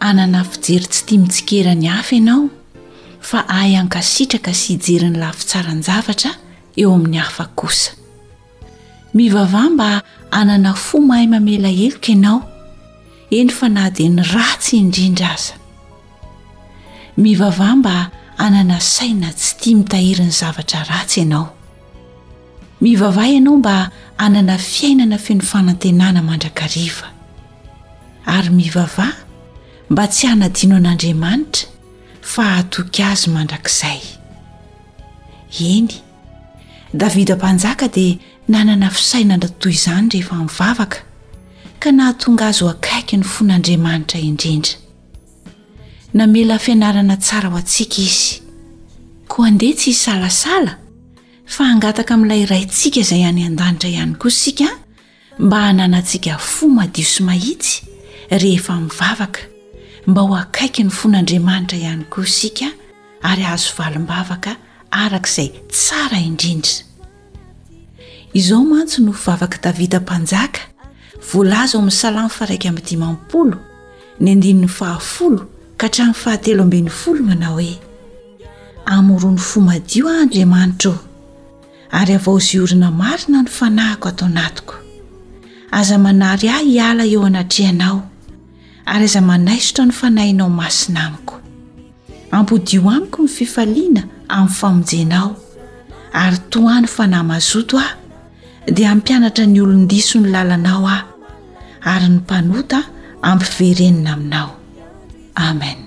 Hanana fijery tsy tia mitsikera ny hafa ianao, fa hahay hankasitraka sy hijery ny lafy tsaran-javatra eo amin'ny hafa kosa. Mivavaha mba hanana fo mahay mamela heloka ianao, eny fa na dia ny ratsy indrindra aza. Mivavaha mba hanana saina tsy tia mitahiry ny zavatra ratsy ianao. Mivavaha ianao mba hanana fiainana feno fanantenana mandrakariva. Ary mivavaha mba tsy hanadino an'Andriamanitra fa hahatoky azy mandrakizay. Eny, Davida Mpanjaka dia nanana fisainana toy izany rehefa nivavaka, ka nahatonga azy ho akaiky ny fon'Andriamanitra indrindra. Namela fianarana tsara ho antsika Izy. Koa andeha tsy hisalasala fa hangataka amin'ilay Raintsika izay any an-danitra ihany koa isika mba hananantsika fo madio sy mahitsy rehefa mivavaka, mba ho akaiky ny fon'Andriamanitra ihany koa isika ary hahazo valim-bavaka araka izay tsara indrindra. Izao mantsy no vavak'i Davida Mpanjaka, voalaza ao amin'ny Salamo faha-iraika amby dimampolo, ny andininy fahafolo ka hatramin'ny fahatelo ambin'ny folo manao hoe, Amoro ny fo madio aho, Andriamanitra ô, ary avaozy orina marina ny fanahiko ato anatiko. Aza manary ahy hiala eo anatrehanao, ary aza manaisotra ny fanahinao masina amiko. Ambodio amiko ny fifaliana amin'ny famonjena aho, ary tohano fanahy mazoto aho, dia hampianatra ny olon-diso ny lalanao aho, ary ny mpanota hampiverenina aminao. Amen.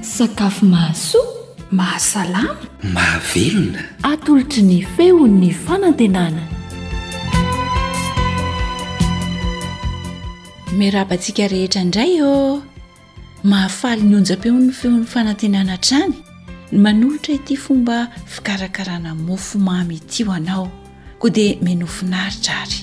Sakafo mahasoa. Mahasalama. Mahavelona. Atolotry ny feon'ny fanantenana. Miarahaba antsika rehetra indray ô! Mahafaly ny onjam-peon'ny feon'ny fanantenana hatrany ny manolotra ity fomba fikarakarana mofo mamy ity ho anao, koa dia mino finaritra ary.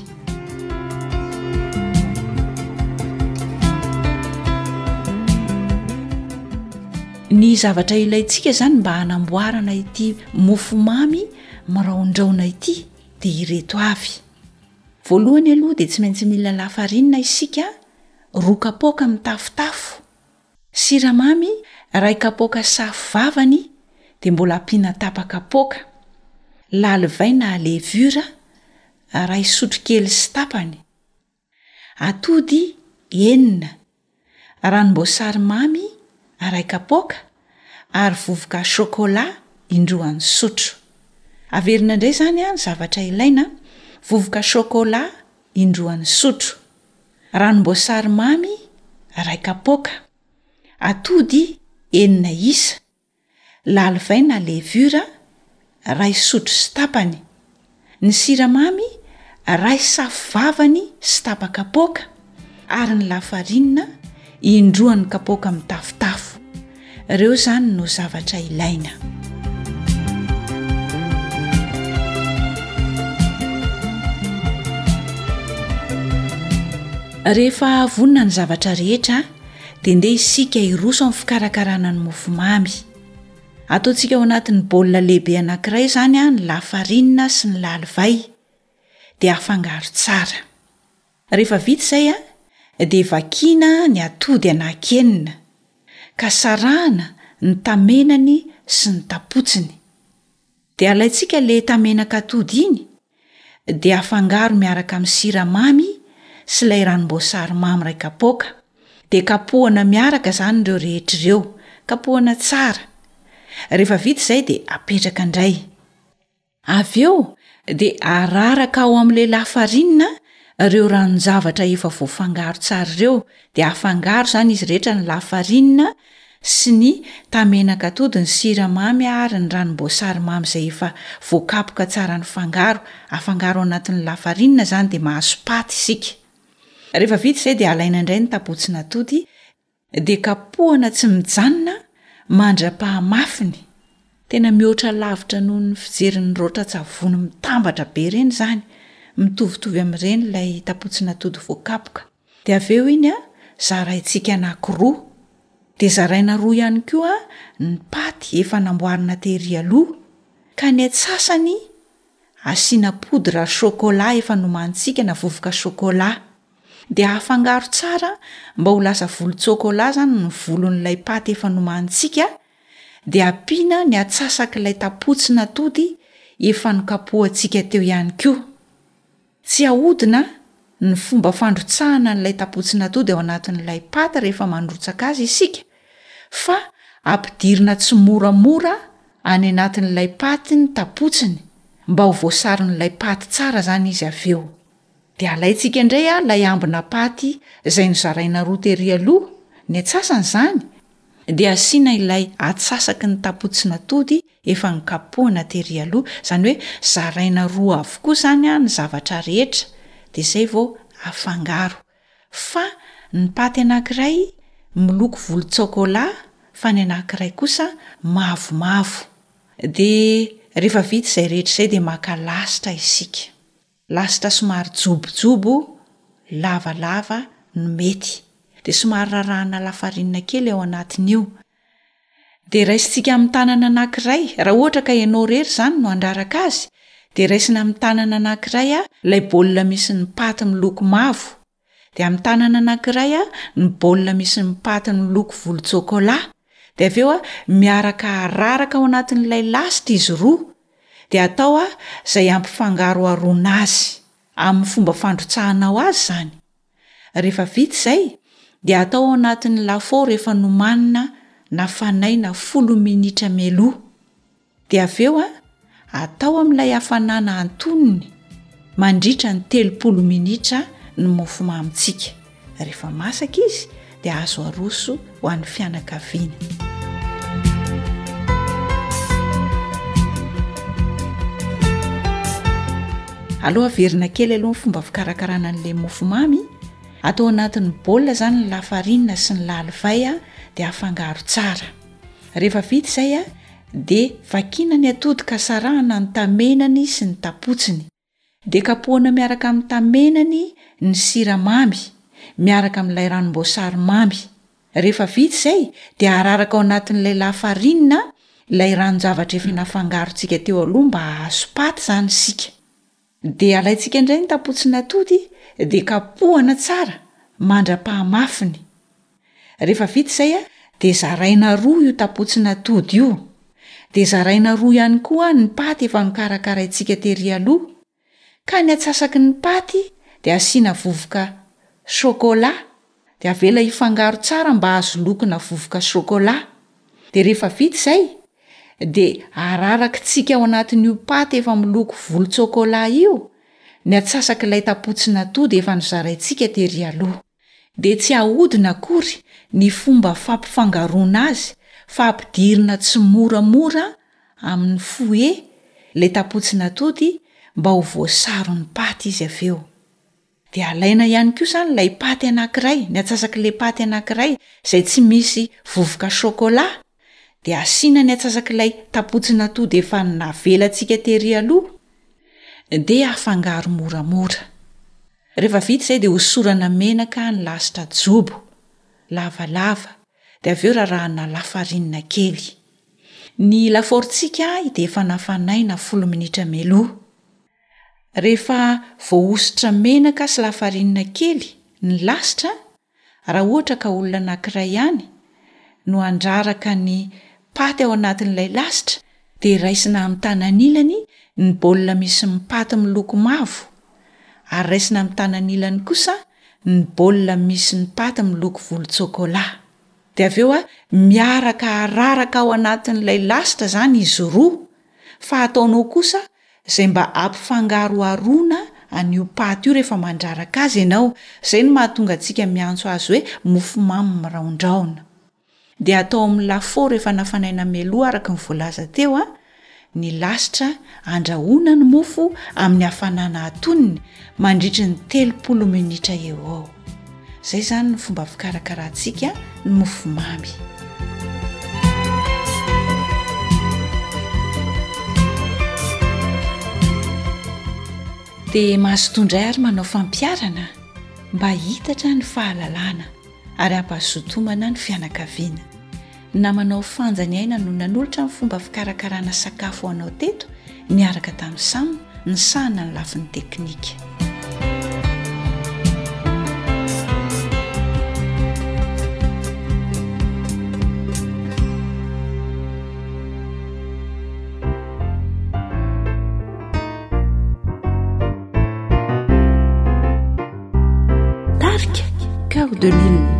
Ny zavatra ilaintsika izany mba hanamboarana ity mofo mamy miraondraona ity dia ireto avy. Voalohany aloha dia tsy maintsy mila lafarinina isika roa kapoaka mitafotafo, siramamy iray kapoaka safo vavany dia mbola ampiana tapaka poaka, lalivay na levure iray sotrokely sy tapany, atody enina, ranomboasary mamy iray kapoaka ary vovoka chocolat indroan'ny sotro. Averina indray izany ny zavatra ilaina, vovoka chocolat indroan'ny sotro, Ranom-boasary mamy iray kapoaka. Atody enina isa. Lalovay na levure iray sotro sy tapany. Ny siramamy iray safo vavany sy tapa-kapoaka ary ny lafarinina indroan'ny kapoaka mitafotafo. Ireo izany no zavatra ilaina. Rehefa vonona ny zavatra rehetra, dia ndeha isika hiroso amin'ny fikarakarana ny mofomamy. Ataontsika ao anatin'ny baolina lehibe anankiray izany ny lafarinina sy ny lalivay, dia afangaro tsara. Rehefa vita izay, dia vakiana ny atody anaky enina, ka sarahana ny tamenany sy ny tapotsiny. Dia alaintsika ilay tamenak'atody iny, dia afangaro miaraka amin'ny siramamy sy ilay ranom-boasary mamy iray kapoaka, dia kapohana miaraka izany ireo rehetra ireo, kapohana tsara. Rehefa vita izay dia apetraka indray. Avy eo dia araraka ao amin'ilay lafarinina ireo ranon-javatra efa voafangaro tsara ireo, dia afangaro izany izy rehetra ny lafarinina sy ny tamenak'atody, ny siramamy ary ny ranom-boasary mamy izay efa voakapoka tsara nifangaro, afangaro ao anatin'ny lafarinina izany dia mahazo paty isika. Rehefa vita izay dia alaina indray ny tapotsin'atody, dia kapohana tsy mijanona mandra-pahamafiny. Tena mihoatra lavitra noho ny fijerin'ny raotran-tsavony mitambatra be ireny izany, mitovitovy amin'ireny ilay tapotsin'atody voakapoka. Dia avy eo iny an, zaraintsika anankiroa. Dia zaraina roa ihany koa ny paty efa namboarina tery aloha, ka ny antsasany asiana poudre chocolat efa nomanintsika na vovoka chocolat. Dia afangaro tsara mba ho lasa volon-tsôkôlà izany ny volon'ilay paty efa nomanintsika, dia ampiana ny atsasak'ilay tapotsin'atody efa nokapohantsika teo ihany koa. Tsy ahodina ny fomba fandrotsahana an'ilay tapotsin'atody ao anatin'ilay paty rehefa mandrotsaka azy isika, fa ampidirina tsimoramora any anatin'ilay paty ny tapotsiny, mba ho voasaron'ilay paty tsara izany izy avy eo. Dia alaintsika indray ary ilay ambina paty izay nozaraina roa tery aloha, ny antsasany izany, dia asiana ilay atsasaky ny tapotsin'atody efa nokapohana tery aloha, izany hoe zaraina roa avokoa izany ny zavatra rehetra, dia izay vao afangaro. Fa ny paty anankiray miloko volon-tsaokola fa ny anankiray kosa mavomavo. Dia rehefa vita izay rehetra izay dia maka lasitra isika. Lasitra somary jobojobo lavalava no mety, dia somary rarahana lafarinina kely ao anatin'io, dia raisintsika amin'ny tanana anankiray, raha ohatra ka ianao irery izany no handraraka azy, dia raisina amin'ny tanana anankiray ilay baolina misy ny paty miloko mavo, dia amin'ny tanana anankiray ny baolina misy ny paty miloko volontsôkôlà, dia avy eo miaraka araraka ao anatin'ilay lasitra izy roa, dia atao izay ampifangaroharoana azy, amin'ny fomba fandrotsahanao azy izany. Rehefa vita izay, dia atao ao anatin'ny lafaoro efa nomanina nafanaina folo minitra mialoha. Dia avy eo an, atao amin'ilay hafanana antonony mandritra ny telopolo minitra ny mofomamintsika. Rehefa masaka izy dia azo aroso ho an'ny fianakaviana. Aleo averina kely aloha ny fomba fikarakarana an'ilay mofomamy. Atao anatin'ny baolina izany ny lafarinina sy ny lalovay dia afangaro tsara. rehefa vita izay a dia vakina ny atody ka sarahana ny tamenany sy ny tapotsiny dia kapohana miaraka amin'ny tamenany ny siramamy miaraka amin'ilay ranom-boasary mamy rehefa vita izay dia araraka ao anatin'ilay lafarinina ilay ranon-javatra efa nafangarontsika teo aloha mba hahasopaty izany isika Dia alaintsika indray ny tampontsin'atody dia kapohana tsara mandra-pahamafiny. Rehefa vita izay a, dia zaraina roa io tampontsin'atody io, dia zaraina roa ihany koa ny paty efa nokarakaraintsika tery aloha, ka ny atsasaky ny paty dia asiana vovoka chocolat. de avela hifangaro tsara mba azo lokona vovoka chocolat, de rehefa vita izay de ararakitsika ao anatin'io paty efa miloko volon-tsokola io ny atsasak'ilay tapotsin'atody efa nozaraintsika tery aloha, de tsy ahodina akory ny fomba fampifangaroana azy fa ampidirina tsimoramora amin'ny fouet ilay tapotsin'atody mba ho voasaron'ny paty izy avy eo, Dia alaina ihany koa izany ilay paty anankiray, ny atsasak'ilay paty anankiray izay tsy misy vovoka chocolat, dia asiana ny atsasak'ilay tapotsin'atody efa navelantsika tery aloha, dia afangaro moramora. Rehefa vita izay dia hosorana menaka ny lasitra jobo, lavalava, dia avy eo rarahana lafarinina kely. Ny lafaorintsika dia efa nafanaina folo minitra mialoha. Rehefa voahosotra menaka sy lafarinina kely ny lasitra, raha ohatra ka olona anankiray ihany no handraraka ny paty ao anatin'ilay lasitra, dia raisina amin'ny tanan'ilany ny baolina misy ny paty miloko mavo ary raisina amin'ny tanan'ilany kosa ny baolina misy ny paty miloko volon-tsôkôlà. Dia avy eo miaraka araraka ao anatin'ilay lasitra izany izy roa, fa ataonao kosa izay mba ampifangaroharoana an'io paty io rehefa mandraraka azy ianao, izay no mahatonga antsika miantso azy hoe mofomamy miraondraona. Dia atao amin'ny lafaoro efa nafanaina mialoha araka ny voalaza teo ny lasitra andrahoana ny mofo amin'ny hafanana atonony mandritry ny telopolo minitra eo ho eo. Izay izany no fomba fikarakarantsika ny mofomamy. Dia mazotoa indray ary manao fampiarana mba hitatra ny fahalalana ary hampahazotomana ny fianakaviana. Namanao Fanja ny Aina no nanolotra ny fomba fikarakarana sakafo ho anao teto niaraka tamin'i Sam nisahana ny lafiny teknika. Tarika, Coeur de Lune.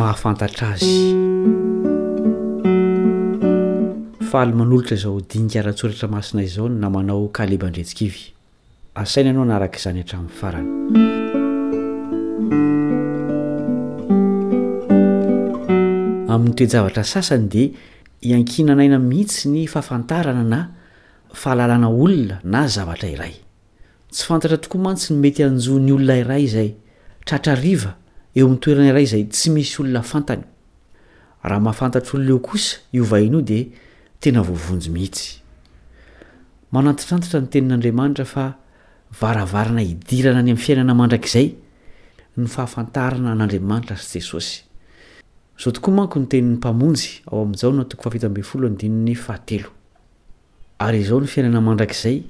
mahafantatra azy faly manolotra izao dinika ara-tsoratra masina izao ny namanao kaleba andriantsikivy Asaina ianao hanaraka izany hatramin'ny farany. Amin'ny toe-javatra sasany dia iankinan'aina mihitsy ny fahafantarana na fahalalana olona na zavatra iray. Tsy fantatra tokoa mantsy ny mety hanjo ny olona iray izay tratra hariva eo amin'ny toerana iray izay tsy misy olona fantany. Raha mahafantatr'olona eo kosa io vahiny io dia tena voavonjy mihitsy. Manantitrantitra ny Tenin'Andriamanitra fa varavarana hidirana any amin'ny fiainana mandrakizay ny fahafantarana an'Andriamanitra sy Jesosy. Izao tokoa manko ny tenin'ny Mpamonjy ao amin'ny Jaona toko fahafito ambin'ny folo andininy fahatelo. Ary izao ny fiainana mandrakizay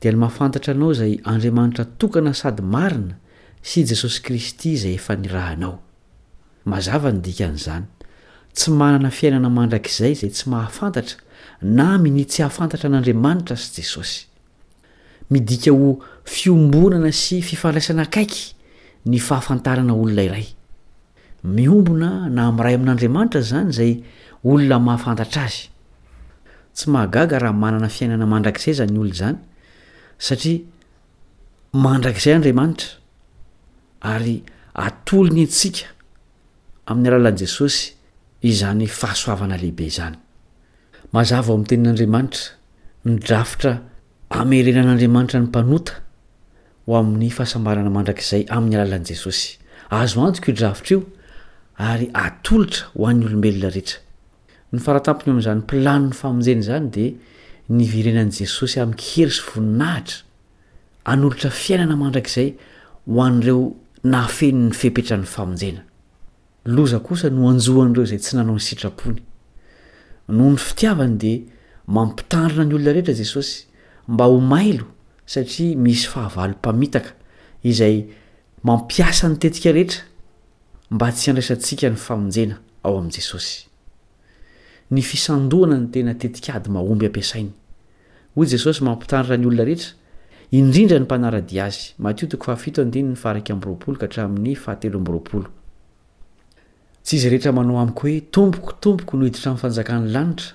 dia ny mahafantatra anao izay Andriamanitra tokana sady marina sy i Jesosy Kristy izay efa nirahanao. Mazava ny dikan'izany. Tsy manana fiainana mandrakizay izay tsy mahafantatra na minia tsy hahafantatra an'Andriamanitra sy Jesosy. Midika ho fiombonana sy fifandraisana akaiky ny fahafantarana olona iray. Miombona na miray amin'Andriamanitra izany izay olona mahafantatra Azy. Tsy mahagaga raha manana fiainana mandrakizay izany olona izany, satria mandrakizay Andriamanitra ary atolony antsika amin'ny alalan'i Jesosy izany fahasoavana lehibe izany. Mazava ao amin'ny Tenin'Andriamanitra ny drafitra amerenan'Andriamanitra ny mpanota ho amin'ny fahasambarana mandrakizay amin'ny alalan'i Jesosy. Azo antoka io drafitra io ary atolotra ho an'ny olombelona rehetra. Ny faratampony amin'izany planon'ny famonjena izany dia niverenan'i Jesosy amin-kery sy voninahitra hanolotra fiainana mandrakizay ho an'ireo nahafeno ny fepetran'ny famonjena. Loza kosa no hanjo an'ireo izay tsy nanao ny sitrapony. Noho ny fitiavany dia mampitandrina ny olona rehetra Jesosy mba ho mailo satria misy fahavalo mpamitaka izay Mampiasa ny tetika rehetra mba tsy handraisantsika ny famonjena ao amin'i Jesosy. Ny fisandohana no tena tetikady mahomby ampiasainy. Hoy Jesosy mampitandrina ny olona rehetra, indrindra ny mpanara-dia azy, Matio toko fahafito andininy faha-iraika amby roapolo ka hatramin'ny fahatelo amby roapolo, Tsy izay rehetra manao amiko hoe, Tompoko, tompoko, no hiditra amin'ny fanjakan'ny lanitra,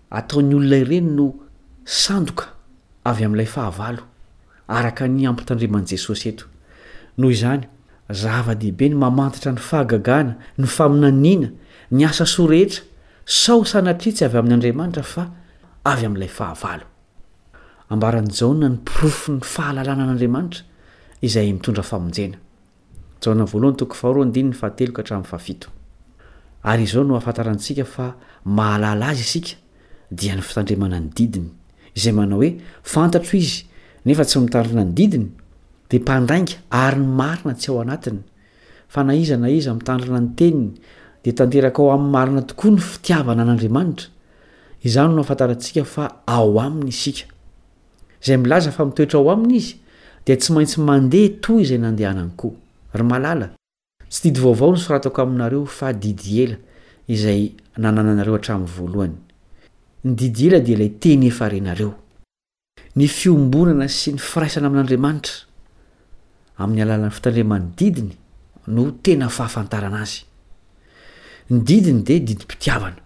Ataon'ny olona ireny no sandoka avy amin'ilay fahavalo, araka ny ampitandreman'i Jesosy eto. Noho izany, zava-dehibe ny mamantatra ny fahagagana, ny faminaniana, ny asa soa rehetra, sao sanatria tsy avy amin'Andriamanitra fa avy amin'ilay fahavalo. Ambaran'i Jaona ny porofon'ny fahalalana an'Andriamanitra izay mitondra famonjena. Jaona voalohany toko faharoa andininy fahatelo ka hatramin'ny fahafito. Ary izao no ahafantarantsika fa mahalala Azy isika, dia ny fitandremana ny didiny. Izay manao hoe, Fantatro Izy, nefa tsy mitandrina ny didiny, dia mpandainga ary ny marina tsy ao anatiny. Fa na iza na iza mitandrina ny teniny, dia tanteraka ao aminy marina tokoa ny fitiavana an'Andriamanitra. Izany no ahafantarantsika fa ao aminy isika. izay milaza fa mitoetra ao aminy izy dia tsy maintsy mandeha toa izay nandehanany koa. Ry malala, tsy didy vaovao no soratako aminareo fa didy ela izay nanananareo hatramin'ny voalohany. Ny didy ela dia ilay teny efa renareo. Ny fiombonana sy ny firaisana amin'Andriamanitra. Amin'ny alalan'ny fitandreman'ny didiny no tena fahafantarana azy. Ny didiny dia didim-pitiavana.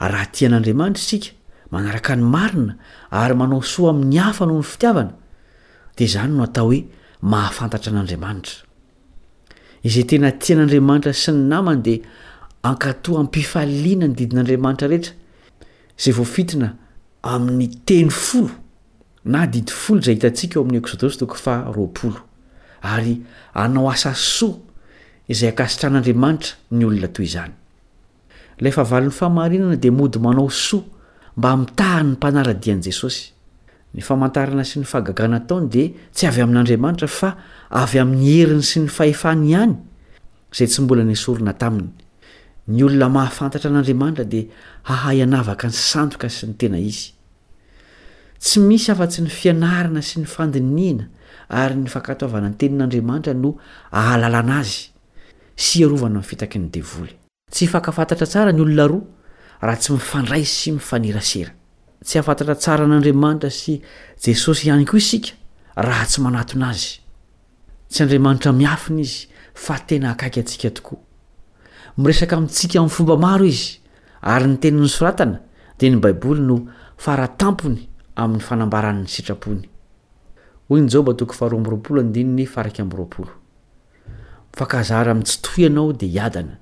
Raha tia an'Andriamanitra isika, manaraka ny marina ary manao soa amin'ny hafa noho ny fitiavana, dia izany no atao hoe mahafantatra an'Andriamanitra. Izay tena tia an'Andriamanitra sy ny namany dia hankatò am-pifaliana ny didin'Andriamanitra rehetra, izay voafintina amin'ny teny folo Na didy folo izay hitantsika ao amin'ny Eksodosy toko faha roapolo. Ary hanao asa soa izay hankasitrahan'Andriamanitra ny olona toy izany. Ilay fahavalon'ny fahamarinana dia mody manao soa mba hamitaha ny mpanara-dia an'i Jesosy. Ny famantarana sy ny fahagagana ataony dia tsy avy amin'Andriamanitra fa avy amin'ny heriny sy ny fahefany ihany izay tsy mbola nesorina taminy. Ny olona mahafantatra an'Andriamanitra dia hahay hanavaka ny sandoka sy ny tena izy. Tsy misy afa-tsy ny fianarana sy ny fandinihina ary ny fankatoavana ny Tenin'Andriamanitra no ahalalana azy sy iarovana amin'ny fitaky ny devoly. Tsy hifankafantatra tsara ny olona roa raha tsy mifandray sy mifanerasera. Tsy hahafantatra tsara an'Andriamanitra sy Jesosy ihany koa isika raha tsy manatona azy. Tsy Andriamanitra miafina Izy, fa tena akaiky antsika tokoa. Miresaka amintsika amin'ny fomba maro Izy, ary ny Teny nosoratana, dia ny Baiboly no fara tampony amin'ny fanambarany ny sitrapony. Hoy ny Joba toko faharoa amby roapolo andininy faha iraika amby roapolo, Mifankahazaara amin'ny tsy toy ianao dia hiadana,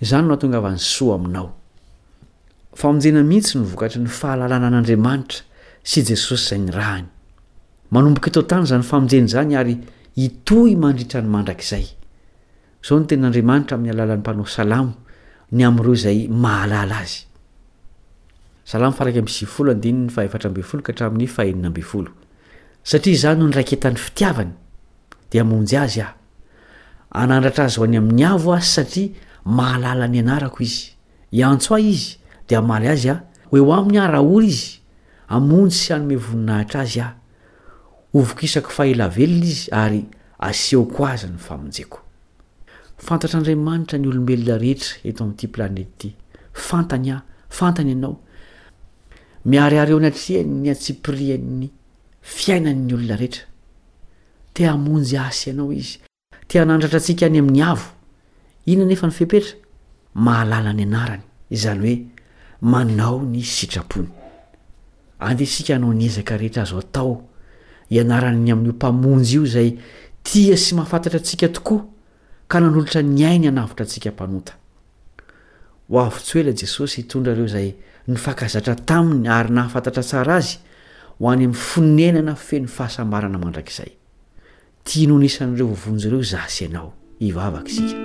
izany no hahatongavan'ny soa aminao. Famonjena mihitsy no vokatry ny fahalalana an'Andriamanitra sy Jesosy izay nirahany. Manomboka eto an-tany izany famonjena izany ary hitohy mandritra ny mandrakizay. Izao no tenin'Andriamanitra amin'ny alalan'ny mpanao salamo ny amin'ireo izay mahalala Azy. Salamo faha iraika amby sivifolo andininy faha efatra ambin'ny folo ka hatramin'ny faha enina ambin'ny folo. Satria Izaho no niraiketan'ny fitiavany, dia hamonjy azy Aho. Hanandratra azy ho any amin'ny avo Aho satria mahalala ny anarako izy. Hiantso ahy izy, dia hamaly azy aho, ho eo aminy aho raha ory izy, hamonjy sy hanome voninahitra azy aho. Hovokisako fa ela velona izy ary hasehoko azy ny famonjeko. Fantatr'Andriamanitra ny olombelona rehetra eto amin'ity planety ity. Fantany aho, fantany ianao. Miharihary eo anatrehany ny antsipirihan'ny fiainany ny olona rehetra. Te hamonjy ahy sy ianao izy, Te hanandratra antsika any amin'ny Avo. Inona anefa ny fepetra? Mahalala ny anarany, izany hoe manao ny sitrapony. Andeha isika hanao ny ezaka rehetra azo atao hianarana ny amin'io Mpamonjy io izay tia sy mahafantatra antsika tokoa ka nanolotra ny ainy hanavotra antsika mpanota. Ho avy tsy ho ela Jesosy hitondra ireo izay nifankazatra taminy ary nahafantatra tsara azy ho any amin'ny fonenana feno fahasambarana mandrakizay. Tiany ho anisan'ireo voavonjy ireo izaho sy ianao. Hivavaka isika.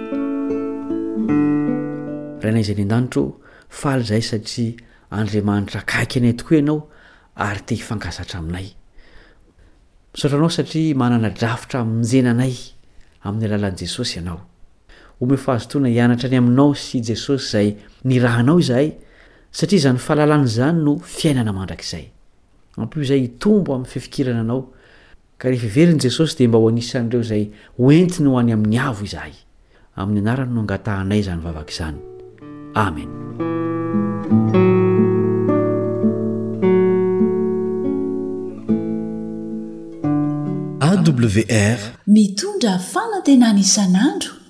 Rainay izay any an-danitra ô, faly izahay satria Andriamanitra akaiky anay tokoa ianao ary te hifankazatra aminay. Misaotra anao satria manana drafitra hamonjena anay amin'ny alalan'i Jesosy ianao. Omeo fahazotoana hianatra ny aminao sy i Jesosy izay nirahanao izahay, satria izany fahalalana izany no fiainana mandrakizay. Ampio izahay hitombo amin'ny fifikirana anao Ka rehefa heverin' i Jesosy dia mba ho anisan' ireo izay ho entiny ho any amin' ny Avo izahay. Amin' ny anarany no angatahanay izany vavaka izany. Amena. AWR mitondra fanantenana isan'andro.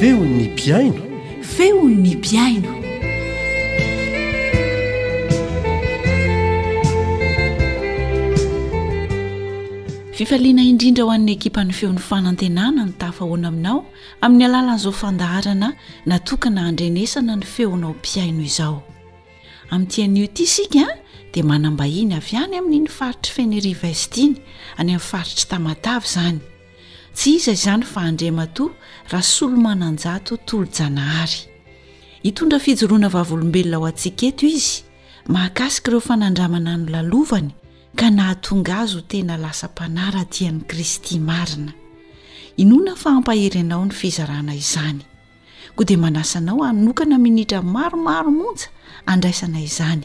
Feon'ny mpihaino. Feon'ny mpihaino. Fifaliana indrindra ho an'ny ekipan'ny feon'ny fanantenana ny tafahoana aminao amin'ny alalan'izao fandaharana natokana handrenesana ny feonao mpihaino izao. Amin'ity anio ity isika dia manam-bahiny avy any amin'iny faritry Feneriva Est iny, any amin'ny faritry Tamatave izany. Tsy iza izany fa Andriamatoa Rasolomananjato Tolojanahary. Hitondra fijoroana vavolombelona ho antsika eto izy mahakasika ireo fanandramana nolalovany ka nahatonga azy ho tena lasa mpanara-dia an'i Kristy marina. Inoana fa hampahery anao ny fizarana izany. Koa dia manasa anao hanokana minitra maromaro monja handraisana izany.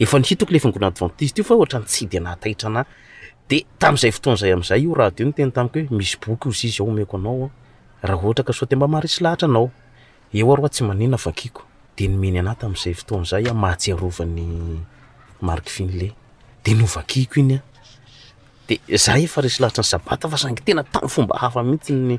Efa nihitako ilay fiangonana advantista io fa ohatran'ny tsy dia nahataitra anah. Dia tamin'izay fotoana izay amin'izay io radio niteny tamiko hoe misy boky hozy izy ao omeko anao raha ohatra ka sao dia mba maharesy lahatra anao. Eo ary hoa tsy maninona vakiko. Dia nomeny anah tamin'izay fotoana izay aho mahatsiarova an'i Mark Finley. Dia novakiko iny aho. Dia zah efa resy lahatra ny sabata fa saingy tena tamin'ny fomba hafa mihitsy ny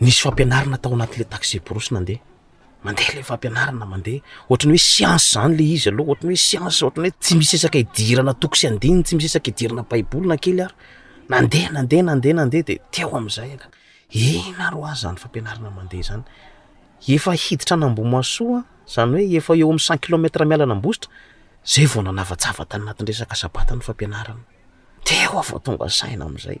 nisy fampianarana tao anatin'ilay taxi-brousse nandeha. Mandeha ilay fampianarana, mandeha. Ohatran'ny hoe science izany ilay izy aloha, ohatran'ny hoe science, ohatran'ny hoe tsy misesaka idirana toko sy andininy, tsy misesaka idirana baiboly na kely ary. Nandeha, nandeha, nandeha, nandeha, dia teo amin'izay angamba. Inona ary ho azy izany fampianarana mandeha izany? Efa hiditra an'Ambohimahasoa, izany hoe efa eo amin'ny cent kilomètre miala an'Ambositra, izay vao nanavatsava tany anatin'ny resaka sabata ny fampianarana. Teo aho vao tonga saina amin'izay.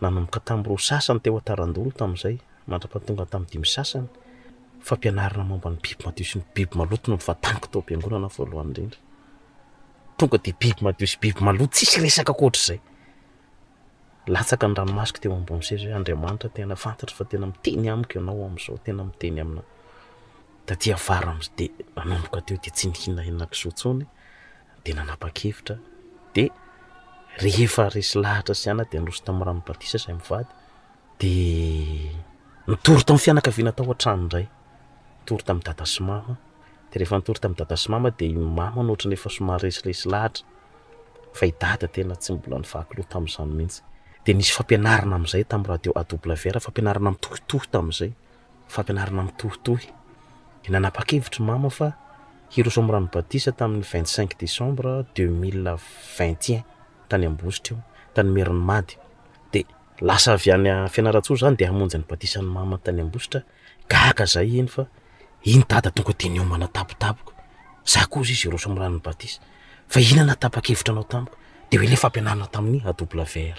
Nanomboka tamin'ny roa sasany teo Antarandolo tamin'izay mandrapa tonga tamin'ny dimy sasany, fampianarana momba ny biby madio sy ny biby maloto no novataniko tao am-piangonana voalohany indrindra. Tonga dia biby madio sy biby maloto, tsisy resaka ankoatr'izay. Latsaka ny ranomasoko teo ambony seza hoe Andriamanitra tena fantatro fa tena miteny amiko ianao amin'izao, tena miteny aminà. Taty afara amin'izay dia nanomboka teo dia tsy nihinahina kisoa intsony dia nanapa-kevitra dia rehefa resy lahatra sy anah dia niroso tamin'ny ran'ny batisa izay mivady dia nitory tamin'ny fianakaviana tao an-trano indray, nitory tamin'i dada sy mama, dia rehefa nitory tamin'i dada sy mama dia i mama no ohatran'ny efa somary resiresy lahatra fa i dada tena tsy mbola nivaky loha tamin'izany mihitsy, dia nisy fampianarana amin'izay tamin'ny radio AWR, fampianarana mitohitohy tamin'izay. fampianarana mitohitohy. Nanapa-kevitry Mama fa hiroso amin'ny rano batisa tamin'ny vingt cinq décembre deux mille vingt et un tany Ambositra io, tany Merin'i Mady. Dia lasa avy any Fianarantsoa izany dia hamonjy ny batisan'i Mama tany Ambositra. Gaga izahay eny fa iny Dada tonga dia niomana tampotampoka. Izaho koa hozy izy hiroso amin'ny ranon'ny batisa. Fa inona no natapa-kevitra anao tamiko? Dia hoe ilay fampianarana tamin'ny AWR.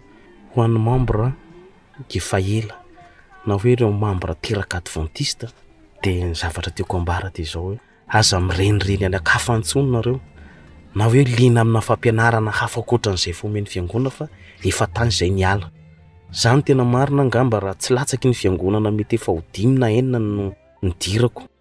Ho an'ny membre efa ela na hoe ireo membre teraka adventiste dia ny zavatra tiako ambara dia izao hoe aza mirenireny any an-kafa intsony nareo na hoe liana amina fampianarana hafa ankoatran'izay efa omen'ny fiangonana fa efa tany izay niala. Izany tena marina angamba raha tsy latsaky ny fiangonana mety efa ho dimy na enina no nidirako.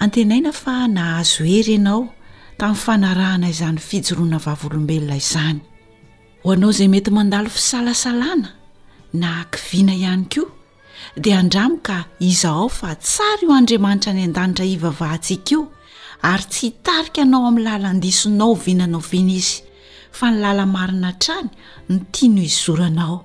Antenaina fa nahazo hery ianao tamin'ny fanarahana izany fijoroana vavolombelona izany. Ho anao izay mety mandalo fisalasalana na hakiviana ihany koa, dia andramo ka izahao fa tsara io Andriamanitra any an-danitra ivavahantsika io ary tsy hitarika anao amin'ny lalan-diso na oviana na oviana izy, fa ny lala-marina hatrany no tiany ho izoranao.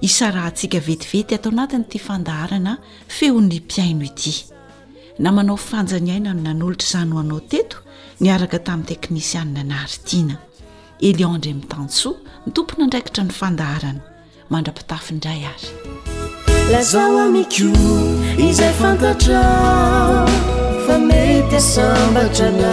hisarahantsika vetivety ato anatin'ity fandaharana feon'ny mpiaino ity na manao fanja ny aina no nanolotra izany ho anao teto niaraka tamin'ny teknisianina naharitina eliandre mitansoa ny tompon' andraikitra ny fandaharana mandra-pitafy indray ary lazao amiko izay fantatra fa mety asambatrana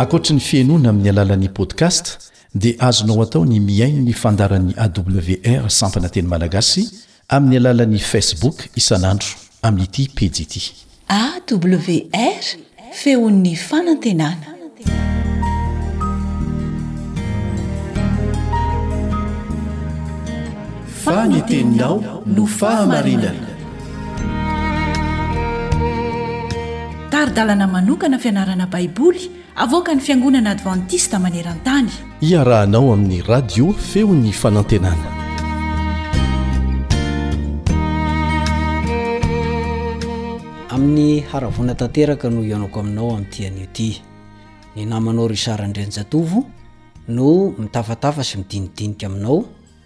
Ankoatry ny fihenoana amin'ny alalan'ny podcast dia azonao atao ny mihaino ny fandaharan'ny AWR Sampana Teny Malagasy amin'ny alalan'ny Facebook isan'andro amin'ity pejy ity. AWR, Feon'ny Fanantenana. Fa ny teninao no fahamarinana. Tari-dalana manokana fianarana Baiboly avoakan'ny Fiangonana Advantista maneran-tany. Iarahanao amin'ny Radio Feon'ny Fanantenana. Amin'ny haravoana tanteraka no ianako aminao amin'ity anio ity. Ny namanao Richard Andrianjatovo no mitafatafa sy midinidinika aminao.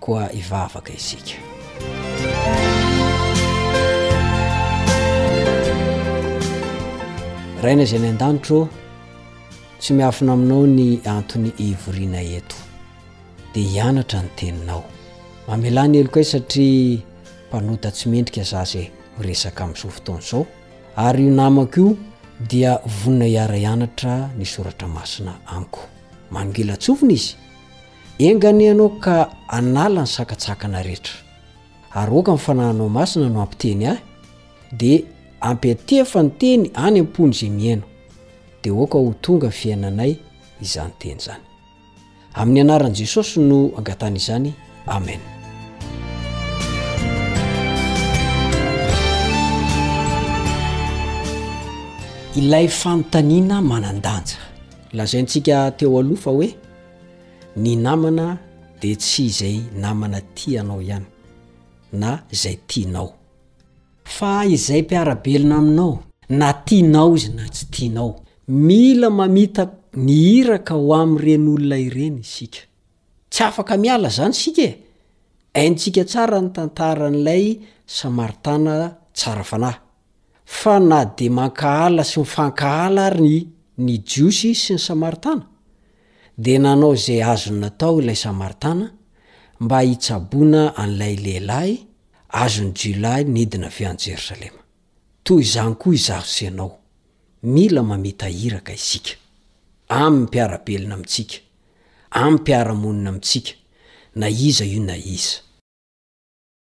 Koa hivavaka isika. Rainay izay any an-danitro, tsy miafina aminao ny antony hivoriana eto, dia hianatra ny teninao. Mamelà ny helokay satria mpanota tsy mendrika za izay miresaka amin'izao fotoana izao, ary io namako io dia vonona hiara-hianatra ny soratra masina amiko. Manongila-tsofina izy. Enga anie ianao ka hanala ny sakantsakana rehetra. Ary aoka ny fanahinao masina no hampiteny ahy, dia ampiantefa ny teny any am-pony izay mihaino, dia aoka ho tonga fiainanay izany teny izany. Amin'ny anaran'i Jesosy no angatahana izany. Amen. Ilay fanontaniana manan-danja. Lazaintsika teo aloha fa hoe. Ny namana dia tsy izay namana tia anao ihany na izay tianao, fa izay mpiara-belona aminao na tianao izy na tsy tianao. Mila mamita ny iraka ho amin'ireny olona ireny isika. Tsy afaka miala izany isika e! Haintsika tsara ny tantaran'ilay Samaritana tsara fanahy. Fa na dia mankahala sy mifankahala ary ny ny Jiosy sy ny Samaritana, dia nanao izay azony natao ilay Samaritana mba hitsaboana an'ilay lehilahy azon'ny jiolahy nidina avy any Jerosalema. Toy izany koa izaho sy ianao. Mila mamita iraka isika. Amin'ny mpiara-belona amintsika. Amin'ny mpiara-monina amintsika. Na iza io na iza.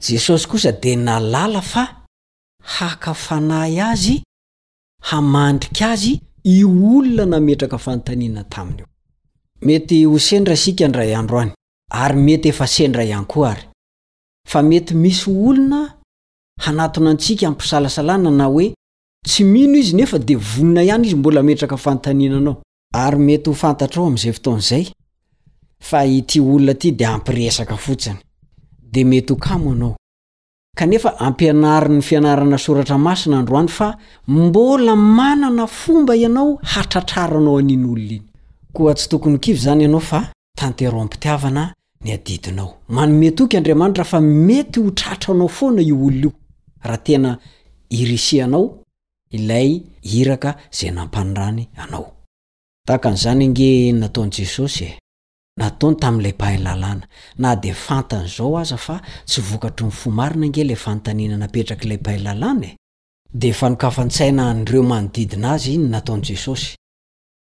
Jesosy kosa dia nalala fa haka fanahy azy hamandrika azy io olona nametraka fanontaniana taminy io. Mety ho sendra isika indray andro any, ary mety efa sendra ihany koa ary, fa mety misy olona hanatona antsika am-pisalasalana na hoe tsy mino izy nefa dia vonona ihany izy mbola hametraka fanontaniana anao. Ary mety ho fantatrao amin'izay fotoana izay fa ity olona ity dia hampiresaka fotsiny, dia mety ho kamo ianao. Kanefa ampianarin'ny fianarana soratra masina androany fa mbola manana fomba ianao hatratraranao an'iny olona iny. Koa tsy tokony ho kivy izany ianao fa tantero am-pitiavana ny adidinao. Manome toky Andriamanitra fa mety ho tratranao foana io olona io raha tena irisihanao ilay iraka izay nampanirany anao. Tahaka an'izany ange ny nataon'i Jesosy e! Nataony tamin'ilay mpahay lalàna. Na dia fantany izao aza fa tsy vokatry ny fo marina ange ilay fanontaniana napetrak'ilay mpahay lalàna e! Dia fanokafan-tsaina an'ireo manodidina azy ny nataon'i Jesosy.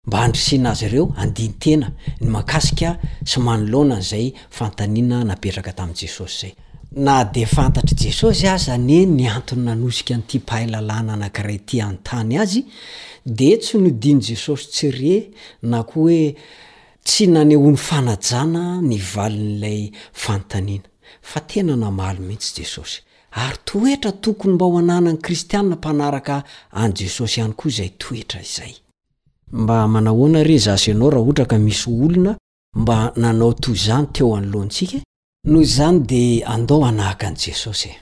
mba handrisihina azy ireo handini-tena ny mahakasika sy manoloana an'izay fanontaniana napetraka tamin'i Jesosy izay. Na dia fantatr'i Jesosy aza anie ny antony nanosika an'ity mpahay lalàna anankiray ity hanontany azy, dia tsy nodian'i Jesosy tsy re na koa hoe tsy nanehoany fanajana ny valin'ilay fanontaniana, fa tena namaly mihitsy Jesosy. Ary toetra tokony mba ho ananan'ny Kristianina mpanaraka an'i Jesosy ihany koa izay toetra izay. Mba manahoana re za sy ianao raha ohatra ka misy olona mba nanao toy izany teo anoloantsika e? Noho izany dia andao hanahaka an'i Jesosy e!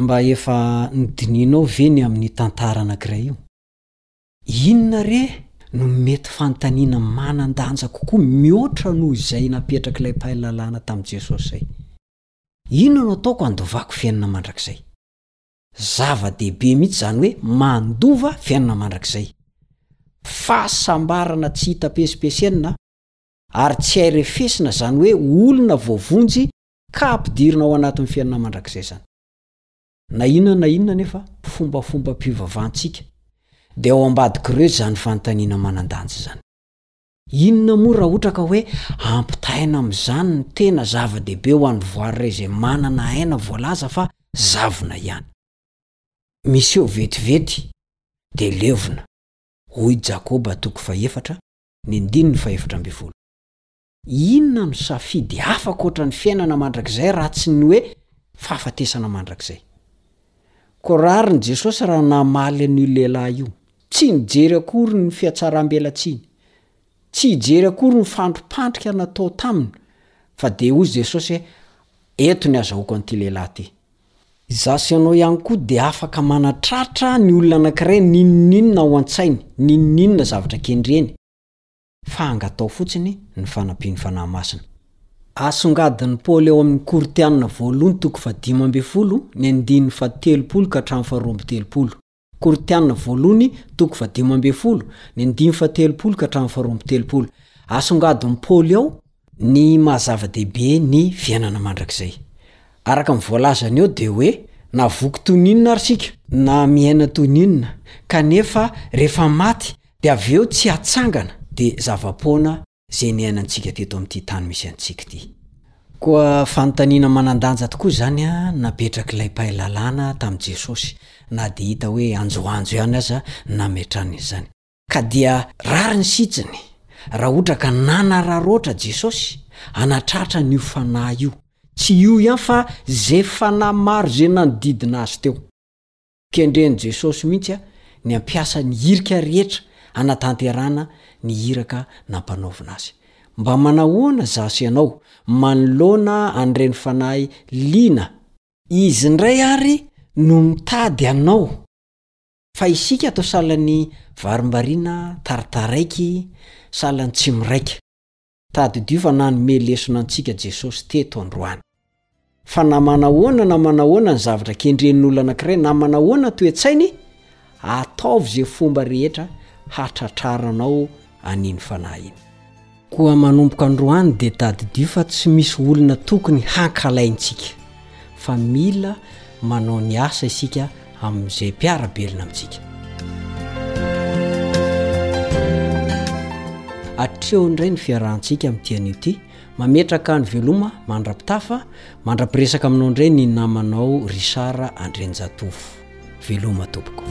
Mba efa nodinihinao ve ny amin'io tantara anankiray io? Inona re no mety fanontaniana manan-danja kokoa mihoatra noho izay napetrak'ilay mpahay lalàna tamin'i Jesosy izay? Inona no ataoko handovako fiainana mandrakizay? Zava-dehibe mihitsy izany hoe mandova fiainana mandrakizay. Fahasambarana tsy hita pesipesenina ary tsy hay refesina izany hoe olona voavonjy ka ampidirina ao anatin'ny fiainana mandrakizay izany. Na inona na inona anefa fombafombam-pivavahantsika dia ao ambadik'ireo izany fanontaniana manan-danja izany. Inona moa raha ohatra ka hoe ampitahaina amin'izany ny tena zava-dehibe ho an'ny voary re izay manana aina voalaza fa zavona ihany. Miseho vetivety dia levona, hoy Jakoba toko fahefatra, ny andininy fahefatra ambin'ny folo. Inona no safidy hafa ankoatra ny fiainana mandrakizay raha tsy ny hoe fahafatesana mandrakizay? Koa rarin'i Jesosy raha namaly an'io lehilahy io. Tsy nijery akory ny fihatsaram-belatsiny. Tsy hijery akory ny fandrompantrika natao taminy, fa dia hoy Jesosy hoe, Eto ny azahoako an'ity lehilahy ity. Izaho sy ianao ihany koa dia afaka manatratra ny olona anankiray n'inon'inona ao an-tsainy, n'inon'inona zavatra kendreny, fa angataho fotsiny ny fanampian'ny Fanahy Masina. Asongadin'i Paoly ao amin'ny Korintiana Voalohany toko fahadimy ambin'ny folo, ny andininy fahatelopolo ka hatramin'ny faharoa amby telopolo. Korintiana Voalohony, toko fahadimy ambin'ny folo, ny andininy fahatelopolo ka hatramin'ny faharoa amby telopolo. Asongadin'i Paoly ao ny maha-zava-dehibe ny fiainana mandrakizay. Araka ny voalazany eo dia hoe, na voky toy ny inona ary isika, na miaina toy ny inona, kanefa rehefa maty dia avy eo tsy hatsangana, dia zava-poana, izay niainantsika teto amin'ity tany misy antsika ity. Koa fanontaniana manan-danja tokoa izany napetrak'ilay mpahay lalàna tamin'i Jesosy, na dia hita hoe anjoanjo ihany aza ny nametrany izany. Ka dia rariny ny sitsiny, raha ohatra ka nanararaotra Jesosy hanatratra an'io fanahy io, tsy io ihany fa izay fanahy maro izay nanodidina azy teo. Kendren'i Jesosy mihitsy ny hampiasa ny hirika rehetra hanatanterahana ny iraka nampanaovina azy. Mba manahoana za sy ianao manoloana an'ireny fanahy liana? Izy indray àry no mitady anao. Fa isika atao sahalan'ny varimbariana taritaraiky, sahalan'ny tsy miraika. Tadidio fa nanome lesona antsika Jesosy teto androany. Fa na manahoana na manahoana ny zavatra kendren'ny olona anankiray, na manahoana ny toe-tsainy, ataovy izay fomba rehetra hahatratraranao an'iny Fanahy iny. Koa manomboka androany dia tadidio fa tsy misy olona tokony hankalaintsika. fa mila manao ny asa isika amin'izay mpiara-belona amintsika. Hatreo indray ny fiarahantsika amin'ity anio ity, mametraka ny veloma mandra-pitafa, mandra-piresaka aminao indray ny namanao Richard Andrianjatovo. Veloma tompoko.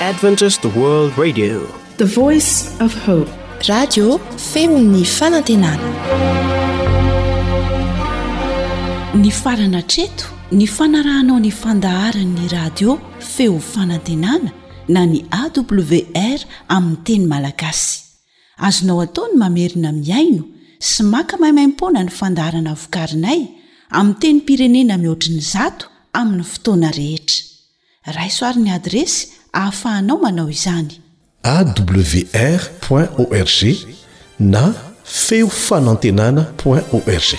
Adventist World Radio, the voice of hope. Radio feony fanantenana. Ny farana treto, ny fanarahanao ny fandaharan'ny radio Feo fanantenana na ny AWR amin'ny teny malagasy. Azonao atao ny mamerina mihaino sy maka maimaimpoana ny fandaharana vokarinay amin'ny tenim-pirenena mihoatry ny zato amin'ny fotoana rehetra. Raiso ary ny adiresy ahafahanao manao izany. awr point org na feo fanantenana point org.